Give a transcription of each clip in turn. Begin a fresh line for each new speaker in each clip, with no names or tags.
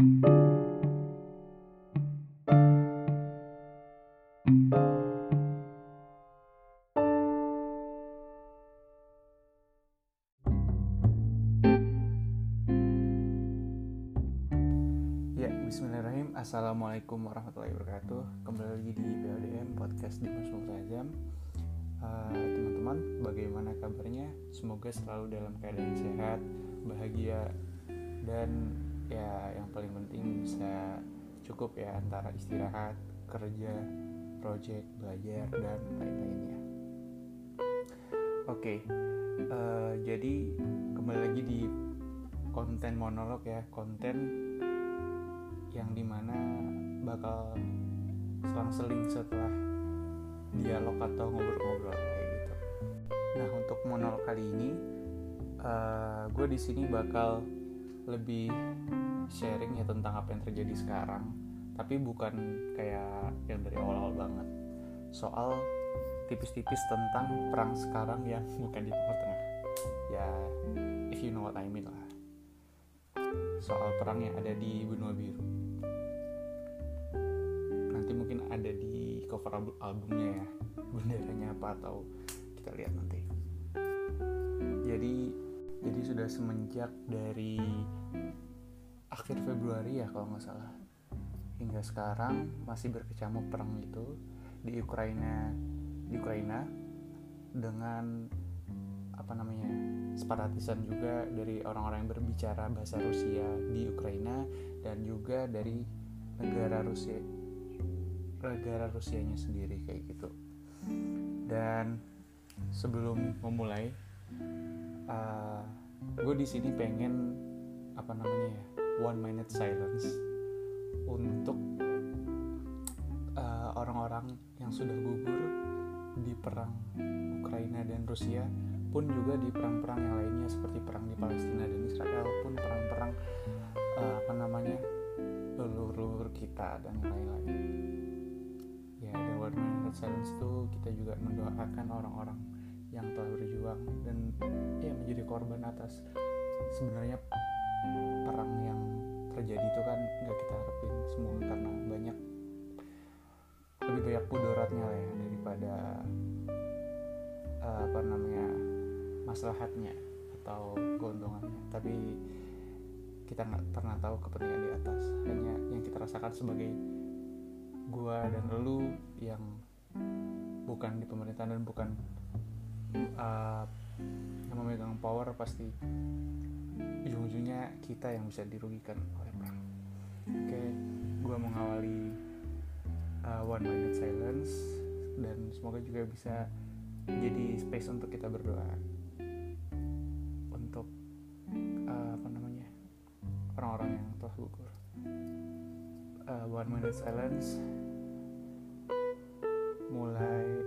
Ya. Assalamualaikum warahmatullahi wabarakatuh. Kembali lagi di PLDM Podcast di Multajam. Uh, teman-teman, bagaimana kabarnya? Semoga selalu dalam keadaan sehat, bahagia, dan ya yang paling penting bisa cukup ya antara istirahat, kerja, project, belajar, dan lain-lainnya. Oke, okay, uh, jadi kembali lagi di konten monolog ya, konten yang di mana bakal selang-seling setelah dialog atau ngobrol-ngobrol kayak gitu. Nah untuk monolog kali ini, uh, gue di sini bakal lebih sharing ya tentang apa yang terjadi sekarang, tapi bukan kayak yang dari awal-awal banget. Soal tipis-tipis tentang perang sekarang yang bukan di Timur Tengah. Ya, if you know what I mean lah. Soal perang yang ada di benua biru nanti mungkin ada di cover albumnya ya benderanya apa atau kita lihat nanti jadi jadi sudah semenjak dari akhir Februari ya kalau nggak salah. Hingga sekarang masih berkecamuk perang itu di Ukraina di Ukraina dengan apa namanya separatisan juga dari orang-orang yang berbicara bahasa Rusia di Ukraina dan juga dari negara Rusia negara Rusianya sendiri kayak gitu. Dan sebelum memulai uh, gue di sini pengen apa namanya ya one minute silence untuk orang-orang uh, yang sudah gugur di perang Ukraina dan Rusia pun juga di perang-perang yang lainnya seperti perang di Palestina dan Israel pun perang-perang uh, apa namanya leluhur kita dan lain-lain. Ya ada one minute silence itu kita juga mendoakan orang-orang yang telah berjuang dan ya menjadi korban atas sebenarnya perang yang terjadi itu kan nggak kita harapin semua karena banyak lebih banyak mudaratnya lah ya daripada uh, apa namanya maslahatnya atau keuntungannya. Tapi kita nggak pernah tahu kepentingan di atas. Hanya yang kita rasakan sebagai gua dan lu yang bukan di pemerintahan dan bukan uh, yang memegang power pasti ujung-ujungnya kita yang bisa dirugikan oleh perang. Oke, gua mengawali uh, one minute silence dan semoga juga bisa jadi space untuk kita berdoa untuk uh, apa namanya orang-orang yang telah gugur. Uh, one minute silence mulai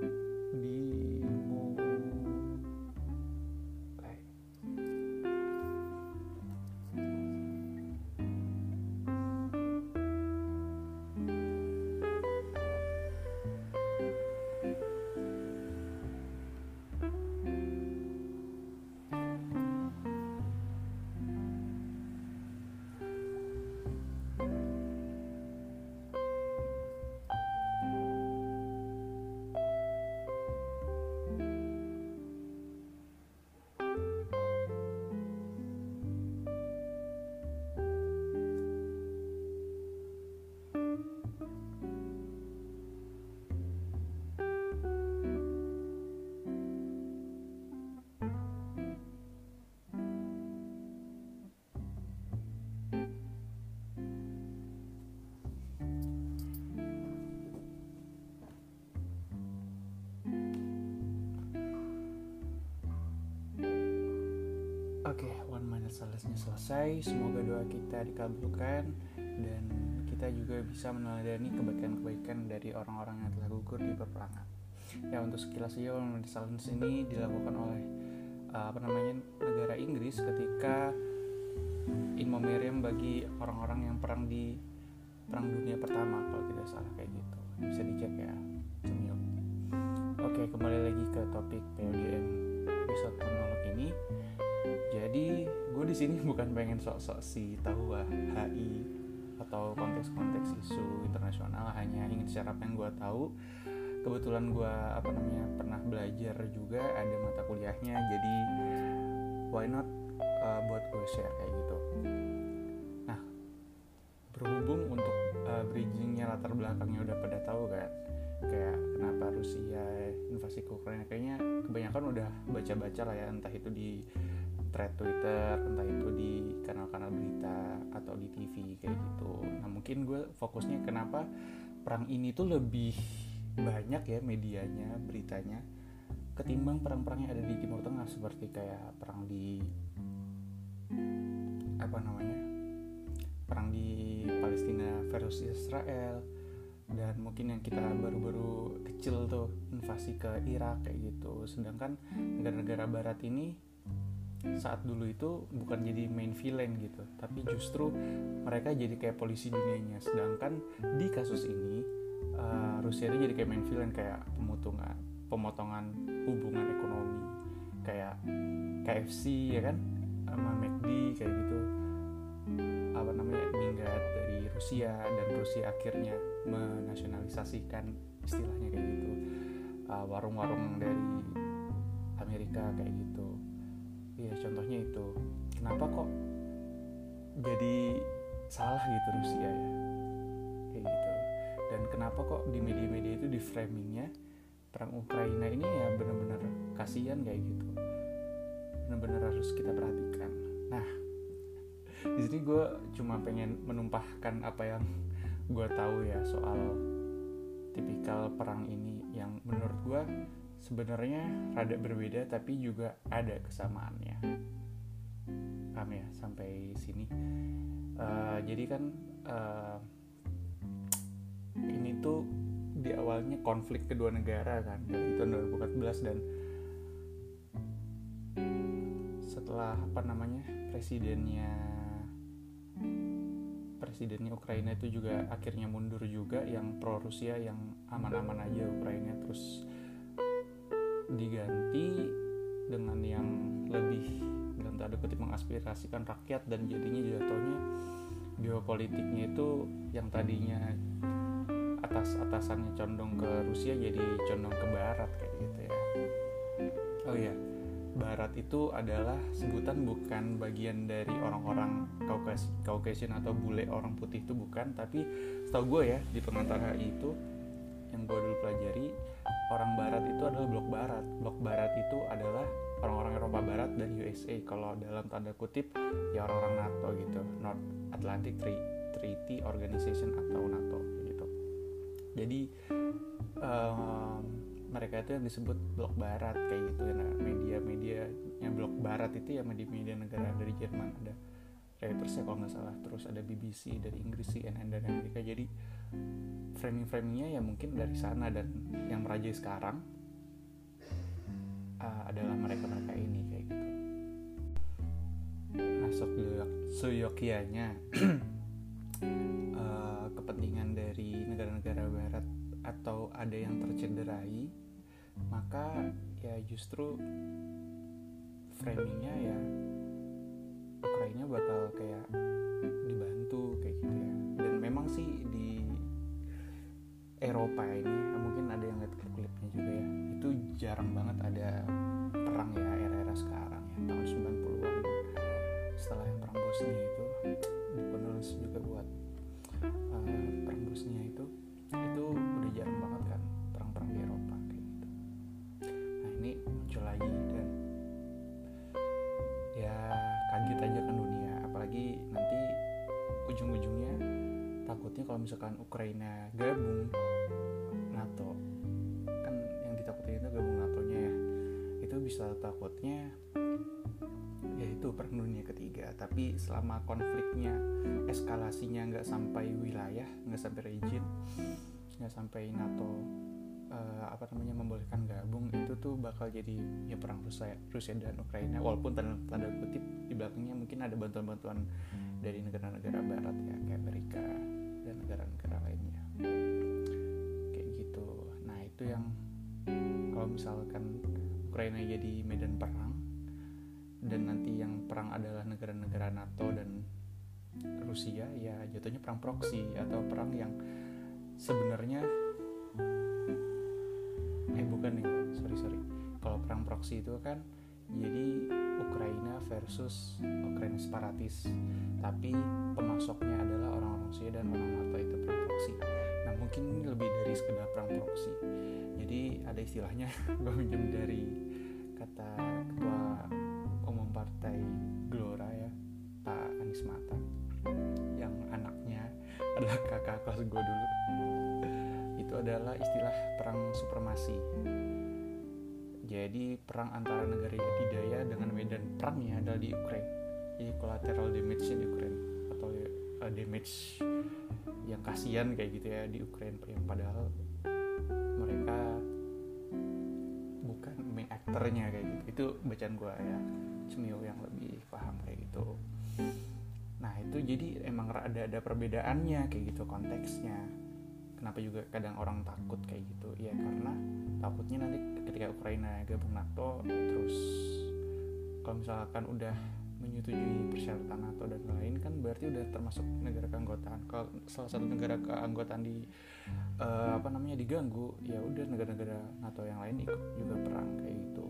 silence-nya selesai. Semoga doa kita dikabulkan dan kita juga bisa meneladani kebaikan-kebaikan dari orang-orang yang telah gugur di peperangan. Ya, untuk sekilas minute silence ini dilakukan oleh uh, apa namanya negara Inggris ketika in memoriam bagi orang-orang yang perang di perang dunia pertama kalau tidak salah kayak gitu. Bisa dicek ya, cemil. Oke, kembali lagi ke topik PODM episode monolog ini jadi gue di sini bukan pengen sok-sok si tahu HI cuma hanya ingin share apa yang gue tahu. Kebetulan gue apa namanya pernah belajar juga ada mata kuliahnya jadi why not uh, buat gue share kayak gitu. Nah berhubung untuk uh, bridgingnya latar belakangnya udah pada tahu kan kayak kenapa Rusia invasi ke Ukraina kayaknya kebanyakan udah baca-baca lah ya entah itu di thread Twitter entah itu di kanal-kanal berita atau di TV kayak gitu. Nah mungkin gue fokusnya kenapa perang ini tuh lebih banyak ya medianya beritanya ketimbang perang-perang yang ada di Timur Tengah seperti kayak perang di apa namanya perang di Palestina versus Israel dan mungkin yang kita baru-baru kecil tuh invasi ke Irak kayak gitu. Sedangkan negara-negara Barat ini saat dulu itu bukan jadi main villain gitu tapi justru mereka jadi kayak polisi dunianya. Sedangkan di kasus ini uh, Rusia itu jadi kayak main villain kayak pemotongan pemotongan hubungan ekonomi. Kayak KFC ya kan? Sama McD kayak gitu. Apa namanya? Minggat dari Rusia dan Rusia akhirnya menasionalisasikan istilahnya kayak gitu. Uh, warung-warung dari Amerika kayak gitu ya contohnya itu. Kenapa kok jadi salah gitu Rusia ya? Kayak gitu. Dan kenapa kok di media-media itu di framingnya perang Ukraina ini ya benar-benar kasihan kayak gitu. Benar-benar harus kita perhatikan. Nah di sini gue cuma pengen menumpahkan apa yang gue tahu ya soal tipikal perang ini yang menurut gue sebenarnya rada berbeda tapi juga ada kesamaannya. Paham ya? Sampai sini. Uh, jadi kan uh, ini tuh di awalnya konflik kedua negara kan dari tahun 2014 dan setelah apa namanya presidennya presidennya Ukraina itu juga akhirnya mundur juga yang pro Rusia yang aman-aman aja Ukraina diganti dengan yang lebih dalam tanda kutip mengaspirasikan rakyat dan jadinya jatuhnya geopolitiknya itu yang tadinya atas atasannya condong ke Rusia jadi condong ke Barat kayak gitu ya. Oh ya Barat itu adalah sebutan bukan bagian dari orang-orang Caucasian atau bule orang putih itu bukan tapi setahu gue ya di pengantar HI itu yang gue dulu pelajari orang Barat itu adalah blok Barat. Blok Barat itu adalah orang-orang Eropa Barat dan USA kalau dalam tanda kutip ya orang-orang NATO gitu. North Atlantic Treaty Organization atau NATO jadi um, mereka itu yang disebut blok barat kayak gitu. Nah media-media yang blok barat itu ya media-media negara dari Jerman ada Reuters ya kalau nggak salah terus ada BBC dari Inggris CNN dan Amerika jadi framing-framingnya ya mungkin dari sana dan yang merajai sekarang uh, adalah mereka-mereka ini kayak gitu. Nah seyokianya uh, kepentingan dari negara-negara barat atau ada yang tercederai maka ya justru framingnya ya Ukraina bakal kayak dibantu kayak gitu ya. Dan memang sih di Eropa ini mungkin ada yang lihat klip-klipnya juga ya itu jarang banget ada perang ya era-era sekarang ya tahun 90-an setelah yang perang Bosnia itu penulis juga buat uh, perang Bosnia itu misalkan Ukraina gabung NATO. Kan yang ditakutin itu gabung NATO-nya ya. Itu bisa takutnya yaitu perang dunia ketiga tapi selama konfliknya eskalasinya nggak sampai wilayah nggak sampai region nggak sampai NATO uh, apa namanya membolehkan gabung itu tuh bakal jadi ya perang Rusia Rusia dan Ukraina. Walaupun tanda, tanda kutip di belakangnya mungkin ada bantuan-bantuan dari negara-negara Barat ya kayak Amerika dan negara-negara lainnya. Kayak gitu. Nah itu yang kalau misalkan Ukraina jadi medan perang dan nanti yang perang adalah negara-negara NATO dan Rusia ya jatuhnya perang proksi atau perang yang sebenarnya eh bukan nih sorry sorry. Kalau perang proxy itu kan jadi Ukraina versus Ukraina separatis. Tapi pemasoknya adalah orang-orang Rusia dan orang NATO itu perang proxy. Nah mungkin ini lebih dari sekedar perang proxy. Jadi ada istilahnya gue minjem dari kata ketua umum partai Gelora ya Pak Anies Mata yang anaknya adalah kakak kelas gue dulu. Itu adalah istilah perang supremasi jadi perang antara negara adidaya dengan medan perangnya adalah di Ukraine. Jadi collateral damage di Ukraine atau uh, damage yang kasihan kayak gitu ya di Ukraine. Yang padahal mereka bukan main aktornya kayak gitu. Itu bacaan gue ya Cemio yang lebih paham kayak gitu. Nah itu jadi emang ada ada perbedaannya kayak gitu konteksnya. Kenapa juga kadang orang takut kayak gitu? Ya karena takutnya nanti ketika Ukraina gabung NATO terus kalau misalkan udah menyetujui persyaratan NATO dan lain kan berarti udah termasuk negara keanggotaan. Kalau salah satu negara keanggotaan di uh, apa namanya diganggu ya udah negara-negara NATO yang lain ikut juga perang kayak gitu.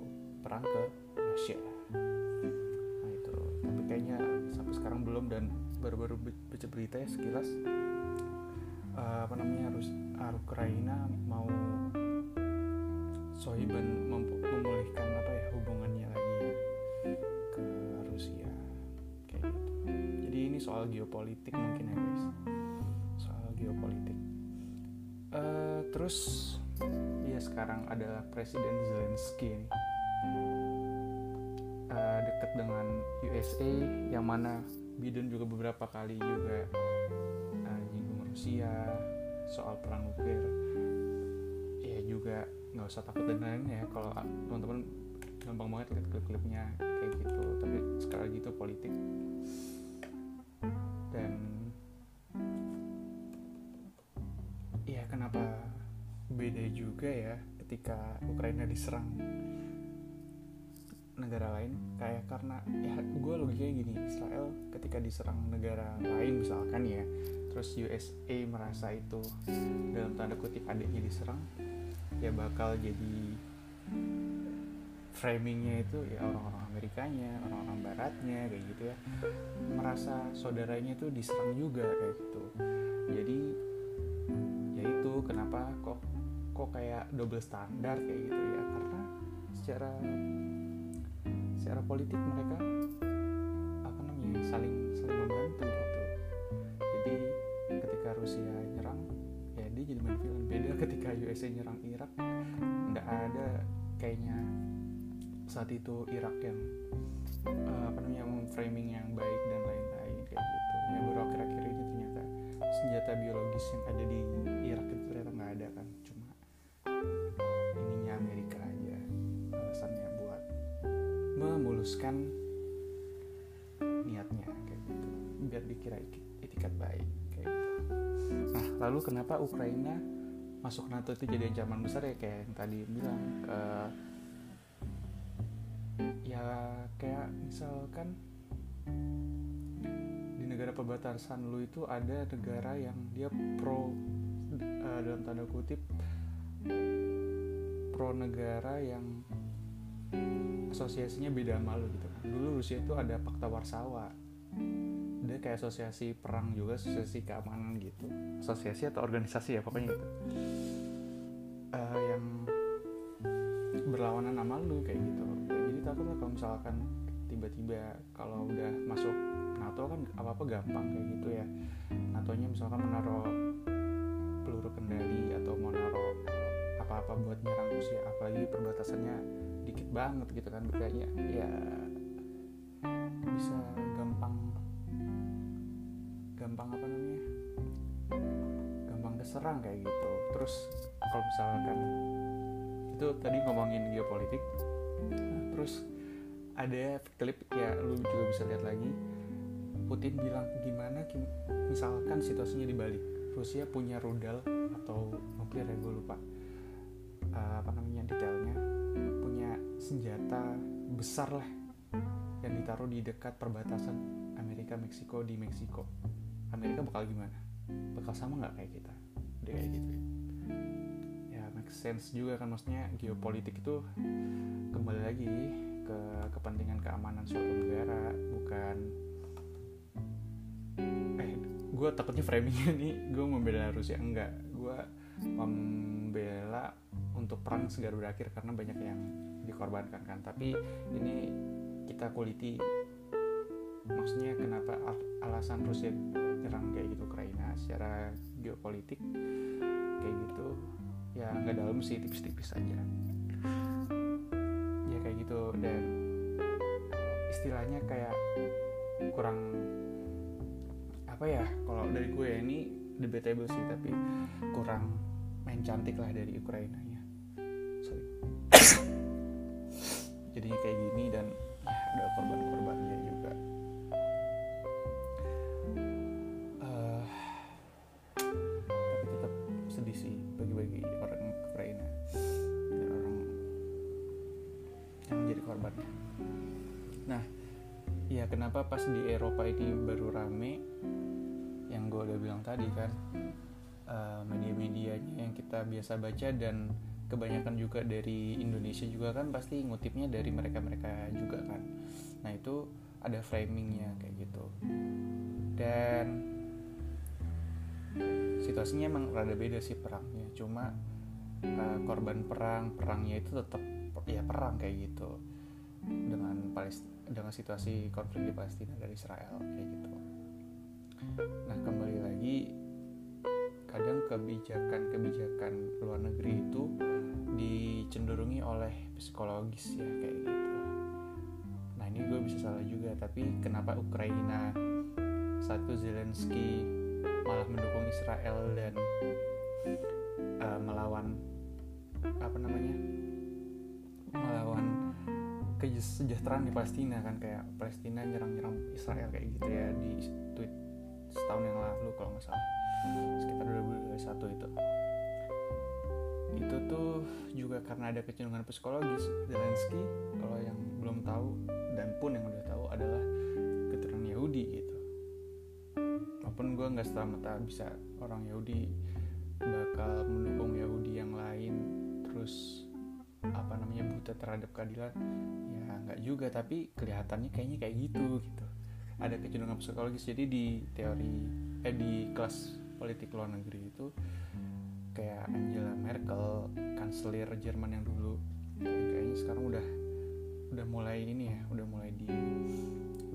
Perang ke Rusia. Nah itu. Tapi kayaknya sampai sekarang belum dan baru-baru baca berita ya sekilas uh, apa namanya harus Ukraina mau Sohiban memulihkan apa ya hubungannya lagi ke Rusia. Kayak gitu. Jadi ini soal geopolitik mungkin ya guys. Soal geopolitik. Uh, terus ya sekarang adalah Presiden Zelensky nih. Uh, dekat dengan USA yang mana Biden juga beberapa kali juga Rusia soal perang nuklir juga nggak usah takut dan lain ya. Kalau teman-teman gampang banget lihat klip-klipnya kayak gitu. Tapi sekali lagi itu politik. Dan ya kenapa beda juga ya ketika Ukraina diserang negara lain? Kayak karena ya gue logikanya gini. Israel ketika diserang negara lain misalkan ya terus USA merasa itu dalam tanda kutip adiknya diserang ya bakal jadi framingnya itu ya orang-orang Amerikanya orang-orang Baratnya kayak gitu ya. Merasa saudaranya itu diserang juga kayak gitu. Jadi ya itu kenapa kok kok kayak double standar kayak gitu ya? Karena secara secara politik mereka apa namanya saling saling membantu gitu. Jadi ketika Rusia jadi main film. Beda ketika USA nyerang Irak nggak ada kayaknya saat itu Irak yang uh, apa namanya framing yang baik dan lain-lain kayak gitu. Ya baru akhir-akhir ini ternyata senjata biologis yang ada di Irak itu ternyata nggak ada kan. Cuma ininya Amerika aja alasannya buat memuluskan niatnya kayak gitu. Biar dikira etikat baik lalu kenapa Ukraina masuk NATO itu jadi ancaman besar ya? Kayak yang tadi bilang ke ya kayak misalkan di negara perbatasan lu itu ada negara yang dia pro uh, dalam tanda kutip pro negara yang asosiasinya beda sama lu gitu kan. Dulu Rusia itu ada Pakta Warsawa dia kayak asosiasi perang juga asosiasi keamanan gitu. Asosiasi atau organisasi ya pokoknya gitu. Uh, yang berlawanan sama lu kayak gitu. Jadi takutnya kalau misalkan tiba-tiba kalau udah masuk NATO kan apa-apa gampang kayak gitu ya. NATO-nya misalkan menaruh peluru kendali atau mau naruh apa-apa buat nyerang Rusia apalagi perbatasannya dikit banget gitu kan kayaknya ya bisa gampang gampang apa namanya? Gampang keserang kayak gitu. Terus kalau misalkan itu tadi ngomongin geopolitik. Nah, terus ada klip ya lu juga bisa lihat lagi. Putin bilang gimana misalkan situasinya dibalik Rusia punya rudal atau nuklir ya gue lupa. Uh, apa namanya detailnya? Punya senjata besar lah yang ditaruh di dekat perbatasan Amerika Meksiko di Meksiko Amerika bakal gimana? Bakal sama nggak kayak kita? Udah kayak gitu ya. Make sense juga kan maksudnya geopolitik itu kembali lagi ke kepentingan keamanan suatu negara bukan eh gue takutnya framingnya nih gue membela Rusia. Enggak gue membela untuk perang segera berakhir karena banyak yang dikorbankan kan. Tapi ini kita kuliti maksudnya kenapa alasan Rusia nyerang kayak gitu Ukraina secara geopolitik kayak gitu. Ya nggak dalam sih tipis-tipis aja. Ya kayak gitu. Dan istilahnya kayak kurang apa ya kalau dari gue ya ini debatable sih tapi kurang main cantik lah dari Ukraina nya. Sorry. Jadinya kayak gini dan ya ada korban-korbannya juga nah ya kenapa pas di Eropa ini baru rame? Yang gue udah bilang tadi kan uh, media-medianya yang kita biasa baca dan kebanyakan juga dari Indonesia juga kan pasti ngutipnya dari mereka-mereka juga kan. Nah itu ada framingnya kayak gitu. Dan situasinya emang rada beda sih perangnya. Cuma uh, korban perang perangnya itu tetap ya perang kayak gitu dengan Palestina dengan situasi konflik di Palestina dari Israel kayak gitu. Nah kembali lagi kadang kebijakan-kebijakan luar negeri itu dicenderungi oleh psikologis ya kayak gitu. Nah ini gue bisa salah juga tapi kenapa Ukraina satu Zelensky malah mendukung Israel dan uh, melawan apa namanya melawan kesejahteraan di Palestina kan kayak Palestina nyerang-nyerang Israel kayak gitu ya di tweet setahun yang lalu kalau nggak salah. Sekitar 2021 itu. Itu tuh juga karena ada kecenderungan psikologis. Zelensky kalau yang belum tahu dan pun yang udah tahu adalah keturunan Yahudi gitu. Walaupun gue nggak setamata bisa orang Yahudi bakal mendukung Yahudi yang lain terus apa namanya buta terhadap keadilan? Ya nggak juga tapi kelihatannya kayaknya kayak gitu gitu. Ada kecenderungan psikologis. Jadi di teori eh di kelas politik luar negeri itu kayak Angela Merkel kanselir Jerman yang dulu kayaknya sekarang udah udah mulai ini ya udah mulai di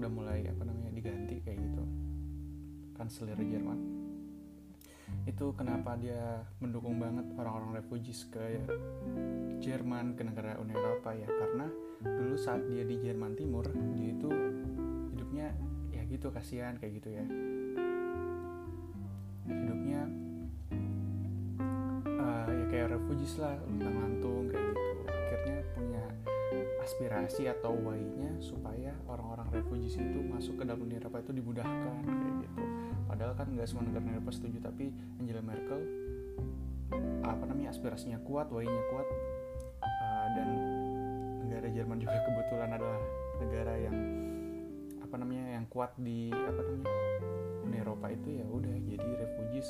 udah mulai apa namanya diganti kayak gitu. Kanselir Jerman itu kenapa dia mendukung banget orang-orang refugees ke Jerman ke negara Uni Eropa ya. Karena dulu saat dia di Jerman Timur dia itu hidupnya ya gitu kasihan kayak gitu ya. Hidupnya uh, ya kayak refugees lah luntang lantung kayak gitu. Akhirnya punya aspirasi atau why-nya supaya orang-orang refugees itu masuk ke dalam Uni Eropa itu dimudahkan kayak gitu padahal kan nggak semua negara Eropa setuju tapi Angela Merkel apa namanya aspirasinya kuat why-nya kuat. Uh, dan negara Jerman juga kebetulan adalah negara yang apa namanya yang kuat di apa namanya Uni Eropa itu ya udah jadi refugees.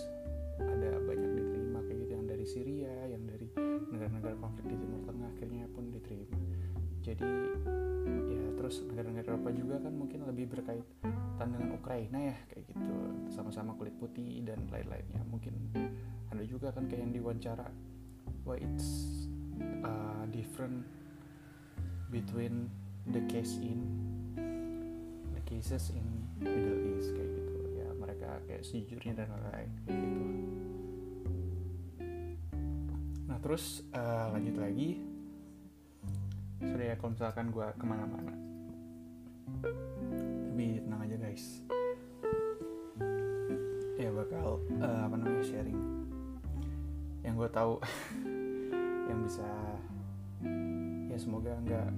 Ada banyak diterima kayak gitu yang dari Syria yang dari negara-negara konflik di Timur Tengah akhirnya pun diterima Eropa juga kan mungkin lebih berkaitan dengan Ukraina ya kayak gitu. Sama-sama kulit putih dan lain-lainnya. Mungkin ada juga kan kayak yang diwawancara why it's uh, different between the case in the cases in Middle East kayak gitu. Ya mereka kayak sejujurnya dan lain-lain kayak gitu. Nah terus uh, lanjut lagi. Sudah ya kalau misalkan gue ke mana-mana tapi tenang aja guys. Ya bakal uh, apa namanya sharing. Yang gue tahu yang bisa ya semoga nggak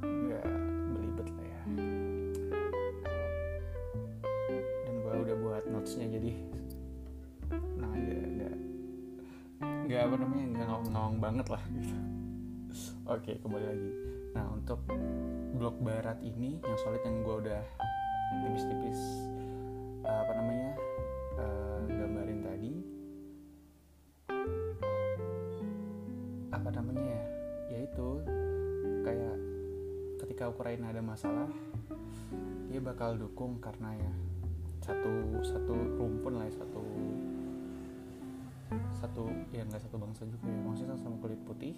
nggak belibet lah ya. Dan gue udah buat notesnya jadi nah aja nggak nggak apa namanya nggak ngawang-ngawang banget lah gitu. Oke kembali lagi Nah untuk blok barat ini yang solid yang gue udah tipis-tipis uh, apa namanya uh, gambarin tadi apa namanya ya yaitu kayak ketika Ukraina ada masalah dia bakal dukung karena ya satu satu rumpun lah ya, satu satu ya nggak satu bangsa juga ya maksudnya sama kulit putih.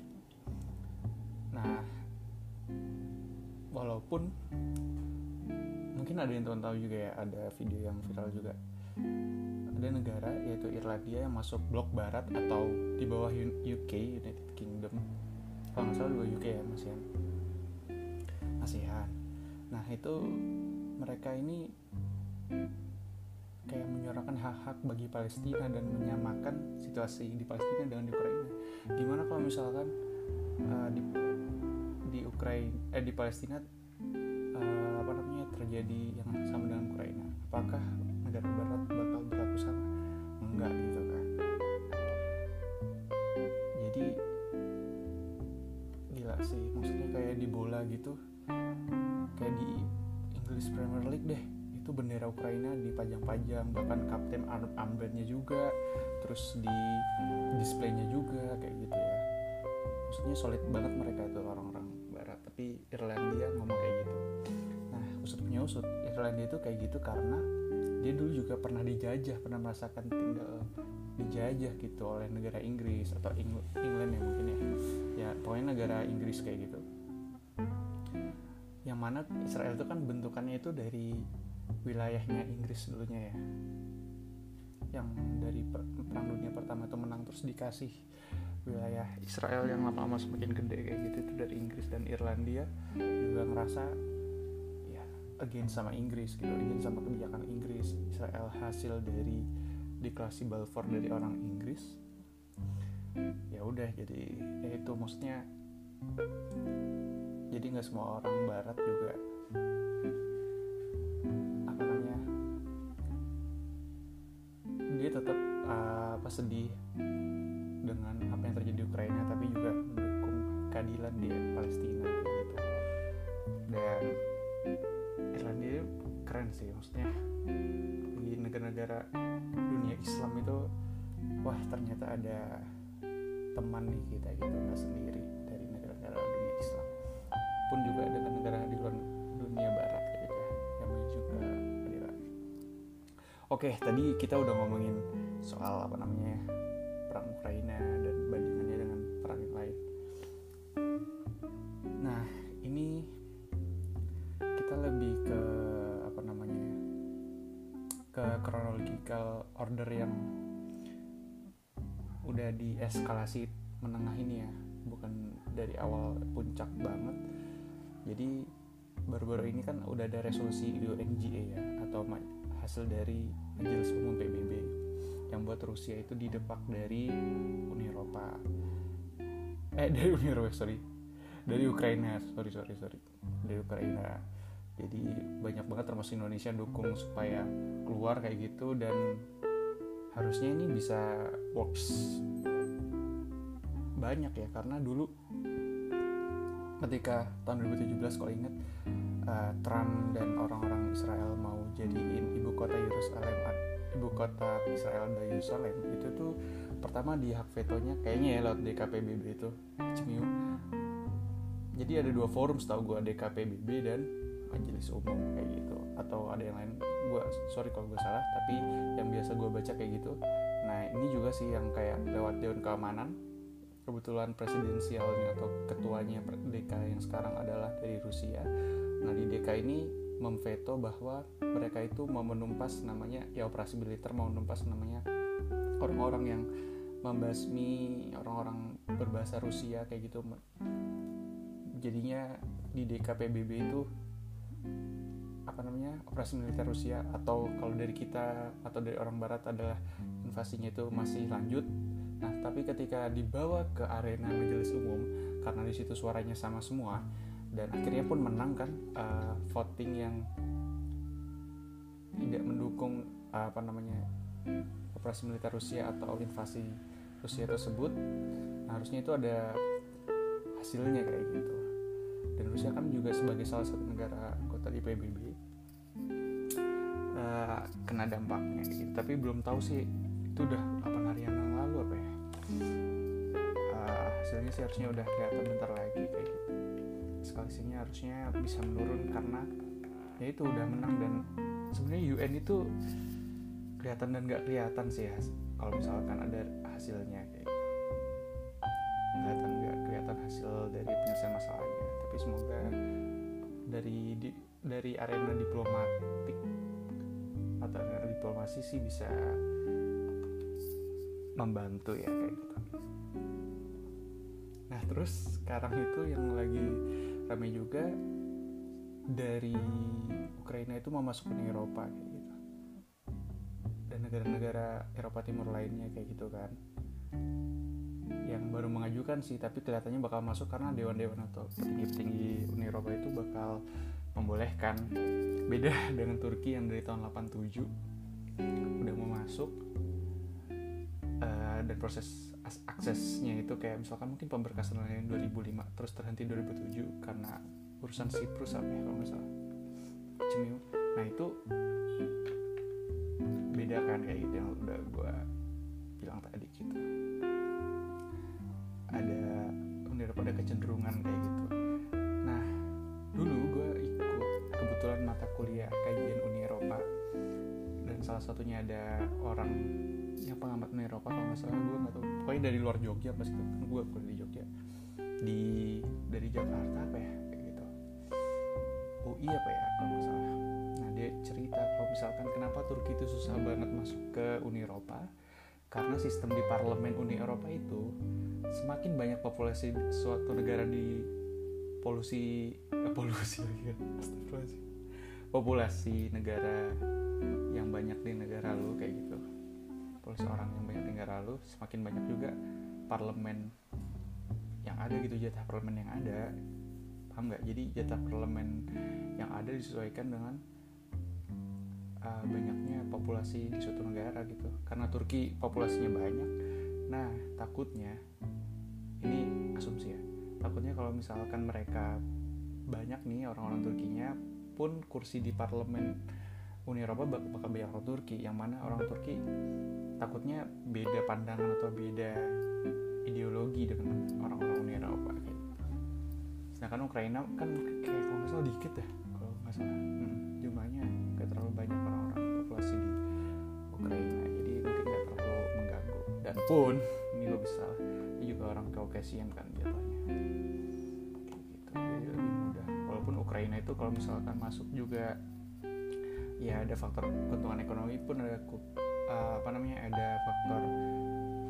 Nah walaupun mungkin ada yang teman tahu juga ya ada video yang viral juga. Ada negara yaitu Irlandia yang masuk blok barat atau di bawah UK United Kingdom. Kalau nggak salah bawah UK ya masih ASEAN. Nah itu mereka ini kayak menyuarakan hak-hak bagi Palestina dan menyamakan situasi di Palestina dengan di Ukraina. Gimana kalau misalkan uh, di Ukraina eh di Palestina uh, apa namanya terjadi yang sama dengan Ukraina. Apakah negara barat bakal berlaku sama? Enggak gitu kan. Jadi gila sih. Maksudnya kayak di bola gitu kayak di English Premier League deh. Itu bendera Ukraina dipajang-pajang bahkan kapten armbandnya juga terus di displaynya juga kayak gitu ya. Maksudnya solid banget mereka itu orang-orang tapi Irlandia ngomong kayak gitu. Nah usut punya usut Irlandia itu kayak gitu karena dia dulu juga pernah dijajah pernah merasakan tinggal dijajah gitu oleh negara Inggris atau Eng England ya mungkin ya. Ya pokoknya negara Inggris kayak gitu. Yang mana Israel itu kan bentukannya itu dari wilayahnya Inggris dulunya ya. Yang dari perang dunia pertama itu menang terus dikasih wilayah Israel yang lama-lama semakin gede kayak gitu itu dari Inggris dan Irlandia juga ngerasa against sama Inggris gitu against sama kebijakan Inggris. Israel hasil dari deklarasi Balfour dari orang Inggris ya udah jadi ya itu maksudnya jadi nggak semua orang Barat juga apa namanya dia tetap uh, apa sedih dengan apa yang terjadi di Ukraina tapi juga mendukung keadilan di Palestina gitu. Dan Irlandia keren sih maksudnya di negara-negara dunia Islam itu wah ternyata ada teman nih kita gitu nggak sendiri dari negara-negara dunia Islam. Pun juga dengan negara di luar dunia Barat gitu ya yang juga keadilan oke tadi kita udah ngomongin soal apa namanya perang Ukraina dan bandingannya dengan perang yang lain. Nah ini kita lebih ke apa namanya ke chronological order yang udah di eskalasi menengah ini ya. Bukan dari awal puncak banget. Jadi baru-baru ini kan udah ada resolusi UNGA ya atau hasil dari Majelis Umum PBB yang buat Rusia itu didepak dari Uni Eropa. Eh dari Uni Eropa sorry. Dari Ukraina sorry sorry sorry. Dari Ukraina. Jadi banyak banget termasuk Indonesia dukung supaya keluar kayak gitu dan harusnya ini bisa works banyak ya karena dulu ketika tahun 2017 kalau ingat uh, Trump dan orang-orang Israel mau jadiin ibu kota Yerusalem ibu kota Israel dari Yerusalem itu tuh pertama di hak vetonya kayaknya ya lewat DKPBB itu Cimiu jadi ada dua forum setahu gue DKPBB dan majelis umum kayak gitu. Atau ada yang lain gue sorry kalau gue salah tapi yang biasa gue baca kayak gitu. Nah ini juga sih yang kayak lewat dewan keamanan kebetulan presidensialnya atau ketuanya DK yang sekarang adalah dari Rusia. Nah di DK ini memveto bahwa mereka itu mau menumpas namanya ya operasi militer mau menumpas namanya orang-orang yang membasmi orang-orang berbahasa Rusia kayak gitu jadinya di DKPBB itu apa namanya operasi militer Rusia atau kalau dari kita atau dari orang Barat adalah invasinya itu masih lanjut. Nah, tapi ketika dibawa ke arena majelis umum karena di situ suaranya sama semua dan akhirnya pun menang kan uh, voting yang tidak mendukung uh, apa namanya operasi militer Rusia atau invasi Rusia tersebut. Nah, harusnya itu ada hasilnya kayak gitu. Dan Rusia kan juga sebagai salah satu negara anggota di PBB uh, kena dampaknya gitu. Tapi belum tahu sih itu udah 8 hari yang lalu apa ya. Uh, hasilnya sih harusnya udah kelihatan bentar lagi kayak gitu eskalasinya harusnya bisa menurun karena ya itu udah menang dan sebenarnya UN itu kelihatan dan nggak kelihatan sih ya kalau misalkan ada hasilnya kayak gitu. Kelihatan nggak kelihatan hasil dari penyelesaian masalahnya tapi semoga dari di, dari arena diplomatik atau arena diplomasi sih bisa membantu ya kayak gitu. Nah terus sekarang itu yang lagi ramai juga dari Ukraina itu mau masuk ke Eropa kayak gitu. Dan negara-negara Eropa Timur lainnya kayak gitu kan. Yang baru mengajukan sih tapi kelihatannya bakal masuk karena dewan-dewan atau petinggi-petinggi Uni Eropa itu bakal membolehkan. Beda dengan Turki yang dari tahun 87 udah mau masuk uh, dan proses aksesnya itu kayak misalkan mungkin pemberkasan lain 2005 terus terhenti 2007 karena urusan Siprus apa ya kalau nggak salah. Cemiu. Nah itu beda kan kayak gitu yang udah gue bilang tadi gitu. Ada Uni Eropa ada kecenderungan kayak gitu. Nah dulu gue ikut kebetulan mata kuliah kajian Uni Eropa dan salah satunya ada orang yang pengamat Uni Eropa kalau nggak salah gue nggak tahu. Pokoknya dari luar Jogja pas itu. Kan gue kuliah di Jogja. Di dari Jakarta apa ya? Kayak gitu. UI apa ya? Kalau nggak salah. Nah dia cerita kalau misalkan kenapa Turki itu susah banget masuk ke Uni Eropa karena sistem di parlemen Uni Eropa itu semakin banyak populasi suatu negara di polusi eh, polusi lagi kan? Populasi negara yang banyak di negara lu kayak gitu populasi orang yang banyak di negara lu semakin banyak juga parlemen yang ada gitu jatah parlemen yang ada. Paham nggak? Jadi jatah parlemen yang ada disesuaikan dengan uh, banyaknya populasi di suatu negara gitu. Karena Turki populasinya banyak nah takutnya ini asumsi ya takutnya kalau misalkan mereka banyak nih orang-orang Turkinya pun kursi di parlemen Uni Eropa bak bakal banyak orang Turki yang mana orang Turki takutnya beda pandangan atau beda ideologi dengan orang-orang Uni Eropa sedangkan Ukraina kan kayak kalau nggak salah dikit ya kalau nggak salah. Hmm, jumlahnya nggak terlalu banyak orang-orang populasi di Ukraina jadi mungkin nggak terlalu mengganggu. Dan pun ini gue bisa ini juga orang Caucasian kan jatuhnya. Gitu jadi lebih mudah. Walaupun Ukraina itu kalau misalkan masuk juga ya ada faktor keuntungan ekonomi pun ada uh, apa namanya ada faktor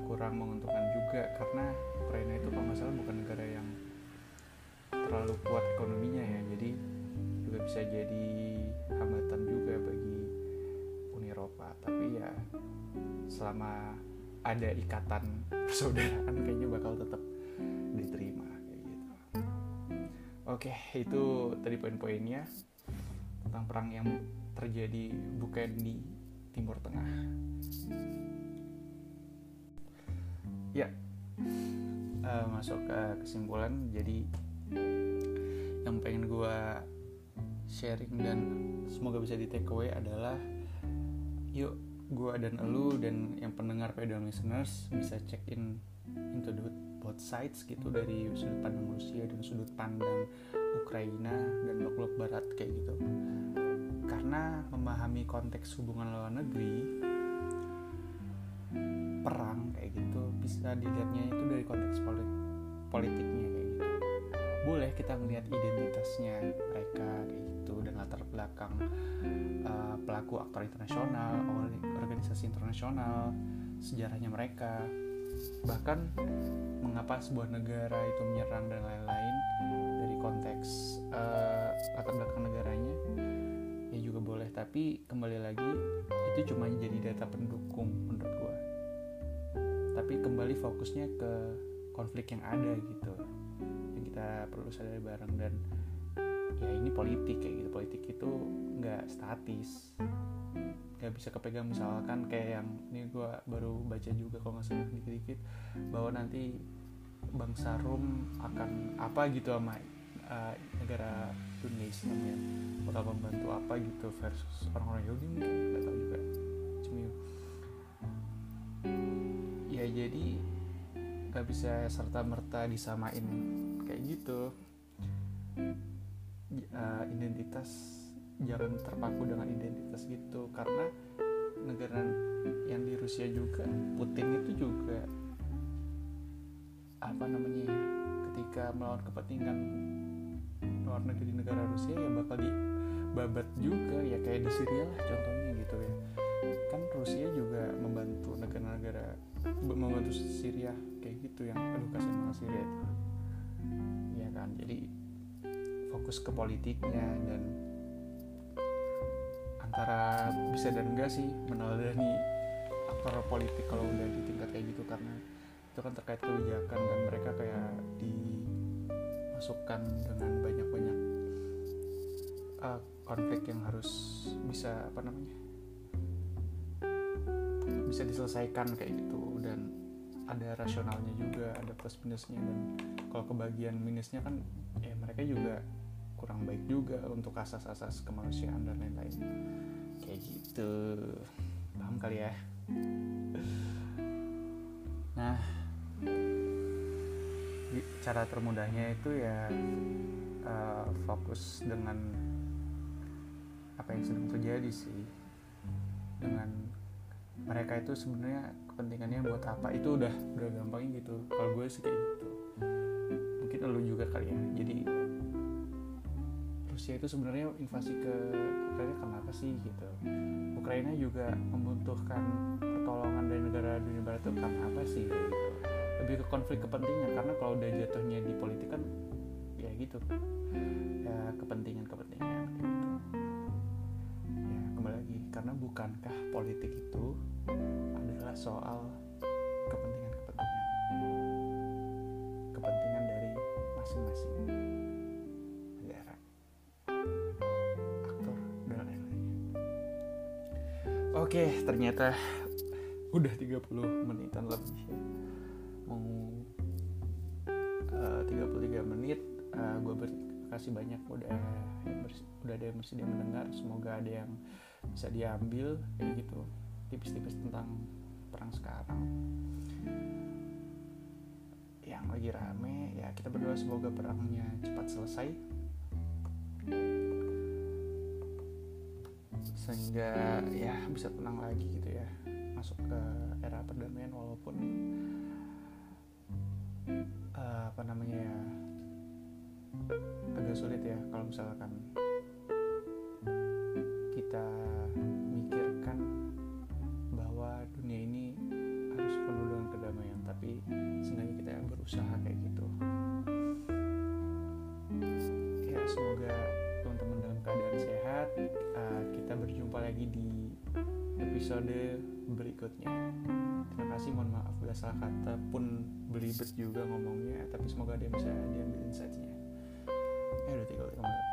kurang menguntungkan juga karena Ukraina itu kalau nggak salah bukan negara yang terlalu kuat ekonominya ya. Jadi juga bisa jadi hambatan juga bagi Uni Eropa. Tapi ya selama ada ikatan persaudaraan kayaknya bakal tetap diterima kayak gitu. Oke itu tadi poin-poinnya tentang perang yang terjadi bukan di Timur Tengah. Ya uh, masuk ke kesimpulan. Jadi yang pengen gue sharing dan semoga bisa di take away adalah yuk gue dan elu dan yang pendengar pedal listeners bisa check in into the both sides gitu dari sudut pandang Rusia dan sudut pandang Ukraina dan blok-blok barat kayak gitu karena memahami konteks hubungan luar negeri perang kayak gitu bisa dilihatnya itu dari konteks politiknya kayak gitu. Boleh kita melihat identitasnya mereka kayak gitu dan latar belakang uh, pelaku aktor internasional organisasi internasional sejarahnya mereka. Bahkan mengapa sebuah negara itu menyerang dan lain-lain dari konteks uh, latar belakang negaranya ya juga boleh tapi kembali lagi itu cuma jadi data pendukung menurut gue tapi kembali fokusnya ke konflik yang ada gitu yang kita perlu sadari bareng. Dan ya ini politik kayak gitu. Politik itu nggak statis nggak bisa kepegang. Misalkan kayak yang ini gue baru baca juga kalau nggak salah dikit-dikit bahwa nanti bangsa Rom akan apa gitu sama uh, negara Indonesia ya bakal membantu apa gitu versus orang-orang Yahudi mungkin nggak tahu juga. Cemil ya. Jadi nggak bisa serta merta disamain kayak gitu. Uh, identitas jangan terpaku dengan identitas gitu. Karena negara yang di Rusia juga Putin itu juga apa namanya ya ketika melawan kepentingan luar negeri negara Rusia ya bakal dibabat juga ya kayak di Syria lah contohnya gitu ya. Kan Rusia juga membantu negara-negara membantu Syria kayak gitu yang aduh kasihan banget Syria itu. Ya kan jadi fokus ke politiknya dan antara bisa dan enggak sih meneladani aktor politik kalau udah di tingkat kayak gitu karena itu kan terkait kebijakan dan mereka kayak dimasukkan dengan banyak-banyak uh, konflik yang harus bisa apa namanya bisa diselesaikan kayak gitu. Dan ada rasionalnya juga ada plus minusnya. Dan kalau kebagian minusnya kan ya mereka juga kurang baik juga untuk asas-asas kemanusiaan dan lain-lain. Kayak gitu. Paham kali ya? Nah cara termudahnya itu ya uh, fokus dengan apa yang sedang terjadi sih. Dengan mereka itu sebenarnya kepentingannya buat apa? Itu udah udah gampang gitu. Kalau gue sih kayak gitu. Mungkin lo juga kali ya. Jadi Rusia itu sebenarnya invasi ke Ukraina kenapa sih gitu? Ukraina juga membutuhkan pertolongan dari negara dunia barat itu karena apa sih? gitu lebih ke konflik kepentingan. Karena kalau udah jatuhnya di politik kan ya gitu. Ya kepentingan kepentingan gitu. Ya kembali lagi. Karena bukankah politik itu adalah soal kepentingan-kepentingan kepentingan? Dari masing-masing negara. Aktor dan lain-lainnya oke ternyata udah 30 menitan lebih. ya. Berkasih banyak udah udah ada yang masih dia mendengar. Semoga ada yang bisa diambil kayak gitu. Tipis-tipis tentang perang sekarang. Yang lagi rame ya kita berdoa semoga perangnya cepat selesai. Sehingga ya bisa tenang lagi gitu ya. Masuk ke era perdamaian walaupun uh, apa namanya ya agak sulit ya kalau misalkan kita mikirkan bahwa dunia ini harus penuh dengan kedamaian tapi seenggaknya kita yang berusaha kayak gitu. Ya semoga teman-teman dalam keadaan sehat. Uh, kita berjumpa lagi di episode berikutnya. Terima kasih mohon maaf bila salah kata pun belibet juga ngomongnya tapi semoga yang bisa diambil insightnya eh udah tiga kali